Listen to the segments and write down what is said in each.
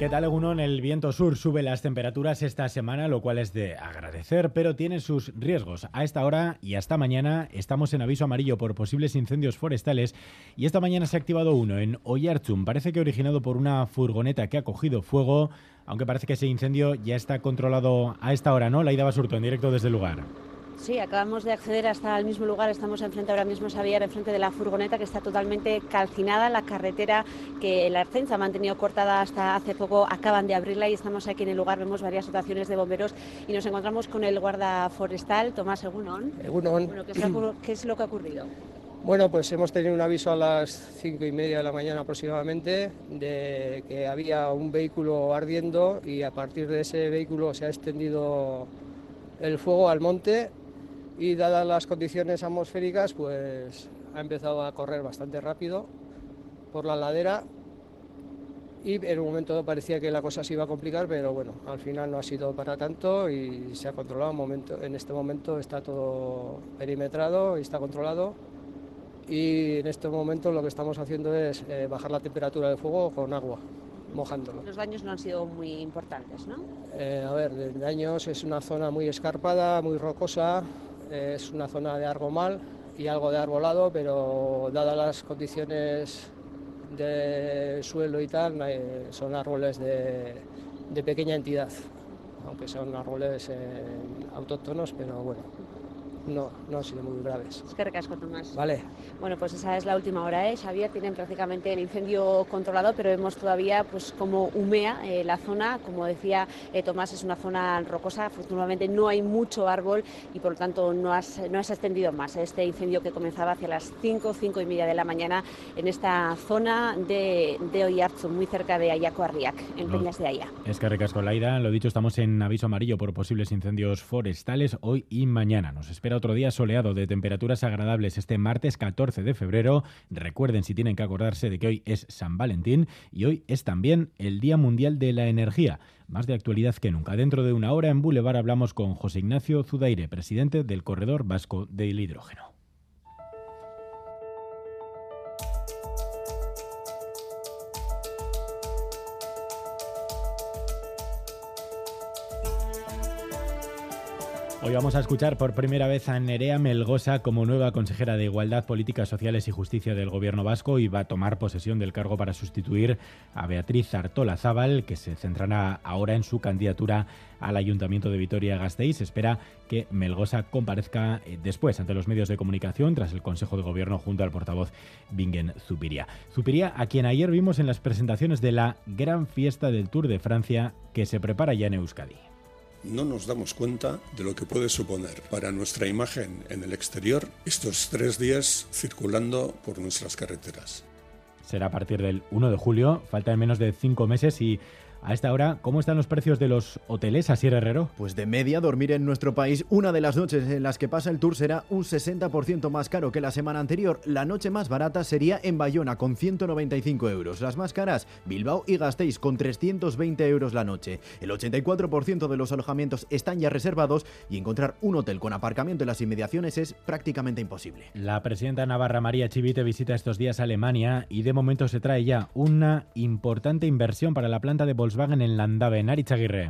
¿Qué tal, Egunon? El viento sur sube las temperaturas esta semana, lo cual es de agradecer, pero tiene sus riesgos. A esta hora y hasta mañana estamos en aviso amarillo por posibles incendios forestales y esta mañana se ha activado uno en Oyarzum. Parece que originado por una furgoneta que ha cogido fuego, aunque parece que ese incendio ya está controlado a esta hora, ¿no? La ida Basurto, en directo desde el lugar. Sí, acabamos de acceder hasta el mismo lugar. Estamos enfrente ahora mismo, Xavier, enfrente de la furgoneta que está totalmente calcinada. La carretera que la Arcenza ha mantenido cortada hasta hace poco acaban de abrirla y estamos aquí en el lugar. Vemos varias situaciones de bomberos y nos encontramos con el guarda forestal, Tomás Egunon. Egunon. Bueno, ¿qué, es lo, ¿qué es lo que ha ocurrido? Bueno, pues hemos tenido un aviso a las cinco y media de la mañana aproximadamente de que había un vehículo ardiendo y a partir de ese vehículo se ha extendido el fuego al monte y dadas las condiciones atmosféricas, pues ha empezado a correr bastante rápido por la ladera y en un momento parecía que la cosa se iba a complicar, pero bueno, al final no ha sido para tanto y se ha controlado. Momento, en este momento está todo perimetrado y está controlado y en este momento lo que estamos haciendo es eh, bajar la temperatura del fuego con agua mojándolo. Los daños no han sido muy importantes, ¿no? Eh, a ver, daños es una zona muy escarpada, muy rocosa, es una zona de argomal y algo de arbolado, pero dadas las condiciones de suelo y tal, eh, son árboles de, de pequeña entidad, aunque son árboles eh, autóctonos, pero bueno, no, no han sido muy graves. Es que recasco, Tomás. Vale. Bueno, pues esa es la última hora, ¿eh? Xavier, tienen prácticamente el incendio controlado, pero vemos todavía pues como humea eh, la zona. Como decía eh, Tomás, es una zona rocosa. Afortunadamente no hay mucho árbol y por lo tanto no, has, no has extendido más este incendio que comenzaba hacia las 5, 5 y media de la mañana en esta zona de, de Oyarzun, muy cerca de Ayaco Arriac, en No. Peñas de Aya. Es que recasco Laida, lo dicho, estamos en aviso amarillo por posibles incendios forestales hoy y mañana. Nos espera otro día soleado de temperaturas agradables este martes 14 de febrero. Recuerden si tienen que acordarse de que hoy es San Valentín y hoy es también el Día Mundial de la Energía. Más de actualidad que nunca. Dentro de una hora en Boulevard hablamos con José Ignacio Zudaire, presidente del Corredor Vasco del Hidrógeno. Hoy vamos a escuchar por primera vez a Nerea Melgosa como nueva consejera de Igualdad, Políticas Sociales y Justicia del Gobierno vasco y va a tomar posesión del cargo para sustituir a Beatriz Artola Zábal, que se centrará ahora en su candidatura al Ayuntamiento de Vitoria-Gasteiz. Espera que Melgosa comparezca eh, después ante los medios de comunicación tras el Consejo de Gobierno junto al portavoz Bingen Zupiria. Zupiria, a quien ayer vimos en las presentaciones de la gran fiesta del Tour de Francia que se prepara ya en Euskadi. No nos damos cuenta de lo que puede suponer para nuestra imagen en el exterior estos tres días circulando por nuestras carreteras. será a partir del 1 de julio. Faltan menos de cinco meses y a esta hora, ¿cómo están los precios de los hoteles, Asier Herrero? Pues de media, dormir en nuestro país una de las noches en las que pasa el tour será un 60% más caro que la semana anterior. La noche más barata sería en Bayona con 195 euros. Las más caras, Bilbao y Gasteiz con 320 euros la noche. El 84% de los alojamientos están ya reservados y encontrar un hotel con aparcamiento en las inmediaciones es prácticamente imposible. La presidenta Navarra María Chivite visita estos días Alemania y de momento se trae ya una importante inversión para la planta de Volkswagenen landabe naritzagirre.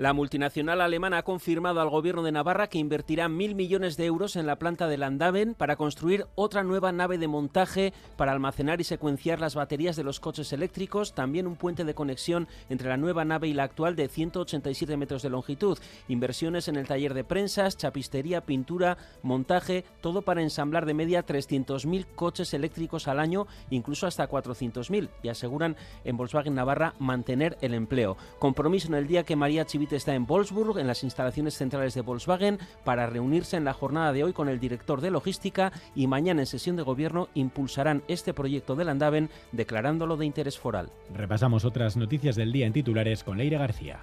La multinacional alemana ha confirmado al gobierno de Navarra que invertirá mil millones de euros en la planta de Landaven para construir otra nueva nave de montaje para almacenar y secuenciar las baterías de los coches eléctricos, también un puente de conexión entre la nueva nave y la actual de 187 metros de longitud, inversiones en el taller de prensas, chapistería, pintura, montaje, todo para ensamblar de media 300.000 coches eléctricos al año, incluso hasta 400.000, y aseguran en Volkswagen Navarra mantener el empleo. Compromiso en el día que María Está en Wolfsburg, en las instalaciones centrales de Volkswagen, para reunirse en la jornada de hoy con el director de logística y mañana en sesión de gobierno impulsarán este proyecto del Andaven declarándolo de interés foral. Repasamos otras noticias del día en titulares con Leira García.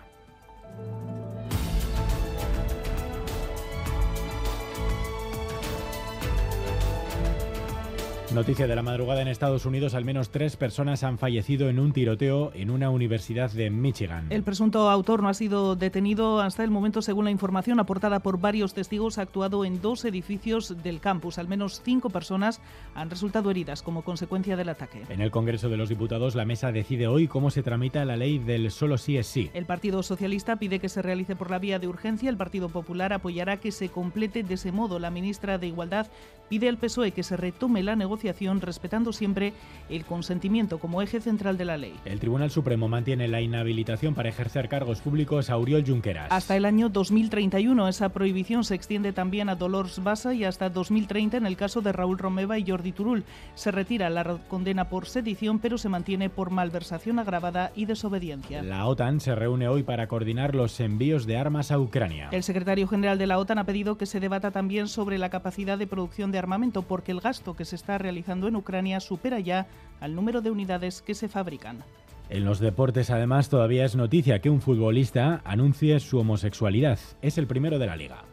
Noticia de la madrugada en Estados Unidos, al menos tres personas han fallecido en un tiroteo en una universidad de Michigan. El presunto autor no ha sido detenido hasta el momento, según la información aportada por varios testigos. Ha actuado en dos edificios del campus. Al menos cinco personas han resultado heridas como consecuencia del ataque. En el Congreso de los Diputados, la mesa decide hoy cómo se tramita la ley del solo sí es sí. El Partido Socialista pide que se realice por la vía de urgencia. El Partido Popular apoyará que se complete de ese modo. La ministra de Igualdad pide al PSOE que se retome la negociación respetando siempre el consentimiento como eje central de la ley. El Tribunal Supremo mantiene la inhabilitación para ejercer cargos públicos a Auriol Junqueras. Hasta el año 2031 esa prohibición se extiende también a Dolores Bassa y hasta 2030 en el caso de Raúl Romeva y Jordi Turul. Se retira la condena por sedición pero se mantiene por malversación agravada y desobediencia. La OTAN se reúne hoy para coordinar los envíos de armas a Ucrania. El secretario general de la OTAN ha pedido que se debata también sobre la capacidad de producción de armamento porque el gasto que se está realizando realizando en Ucrania supera ya al número de unidades que se fabrican. En los deportes, además, todavía es noticia que un futbolista anuncie su homosexualidad. Es el primero de la liga.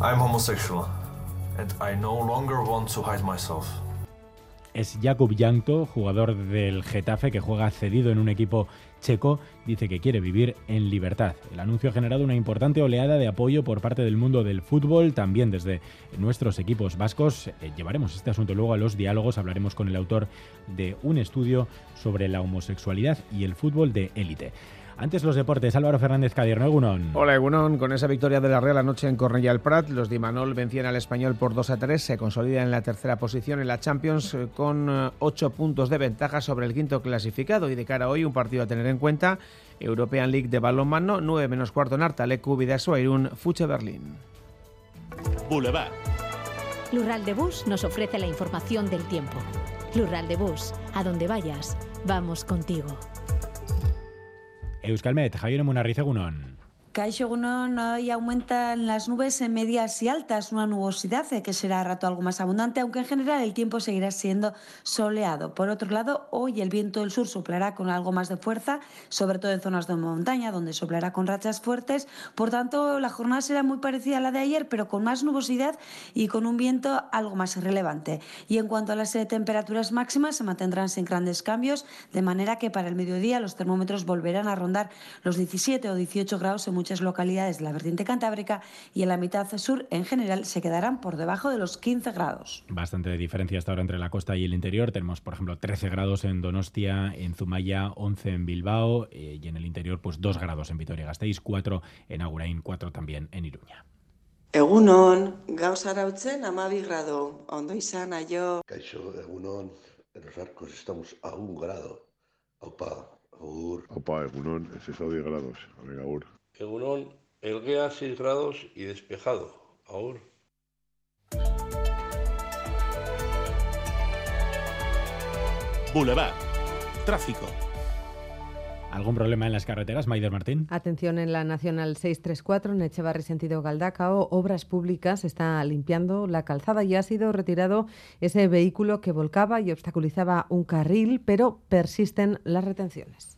I'm homosexual and I no longer want to hide myself es Jakub Jankto, jugador del Getafe que juega cedido en un equipo checo, dice que quiere vivir en libertad. El anuncio ha generado una importante oleada de apoyo por parte del mundo del fútbol, también desde nuestros equipos vascos. Eh, llevaremos este asunto luego a los diálogos, hablaremos con el autor de un estudio sobre la homosexualidad y el fútbol de élite. Antes los deportes, Álvaro Fernández Cadierno, Egunon. Hola Egunon, con esa victoria de la Real anoche en Cornellà al Prat, los de Manol vencían al Español por 2 a 3, se consolidan en la tercera posición en la Champions eh, con 8 eh, puntos de ventaja sobre el quinto clasificado y de cara a hoy un partido a tener en cuenta, European League de balonmano, 9 menos cuarto en Artalecu, Vidaso, Irún, Fuche Berlín. Boulevard. Lural de Bus nos ofrece la información del tiempo. Lural de Bus, a donde vayas, vamos contigo. Euskalmet, Javier Munarriz, Egunon. Caixo hoy aumentan las nubes en medias y altas, una nubosidad que será a rato algo más abundante, aunque en general el tiempo seguirá siendo soleado. Por otro lado, hoy el viento del sur soplará con algo más de fuerza, sobre todo en zonas de montaña, donde soplará con rachas fuertes. Por tanto, la jornada será muy parecida a la de ayer, pero con más nubosidad y con un viento algo más relevante. Y en cuanto a las eh, temperaturas máximas, se mantendrán sin grandes cambios, de manera que para el mediodía los termómetros volverán a rondar los 17 o 18 grados en muchas localidades de la vertiente cantábrica y en la mitad sur en general se quedarán por debajo de los 15 grados. Bastante de diferencia hasta ahora entre la costa y el interior. Tenemos, por ejemplo, 13 grados en Donostia, en Zumaya, 11 en Bilbao eh, y en el interior, pues 2 grados en Vitoria-Gasteiz, 4 en Agurain, 4 también en Iruña. Egunon, gauz arautzen amabi grado, ondo izan aio. Kaixo, egunon, en los arcos estamos a un grado. Opa, agur. Opa, egunon, es 10 grados, amiga, agur. Egunon, Elguea 6 grados y despejado. Ahora. Boulevard. Tráfico. ¿Algún problema en las carreteras, Maider Martín? Atención en la Nacional 634, en Echevarri sentido Galdacao, Obras Públicas está limpiando la calzada y ha sido retirado ese vehículo que volcaba y obstaculizaba un carril, pero persisten las retenciones.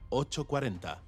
840.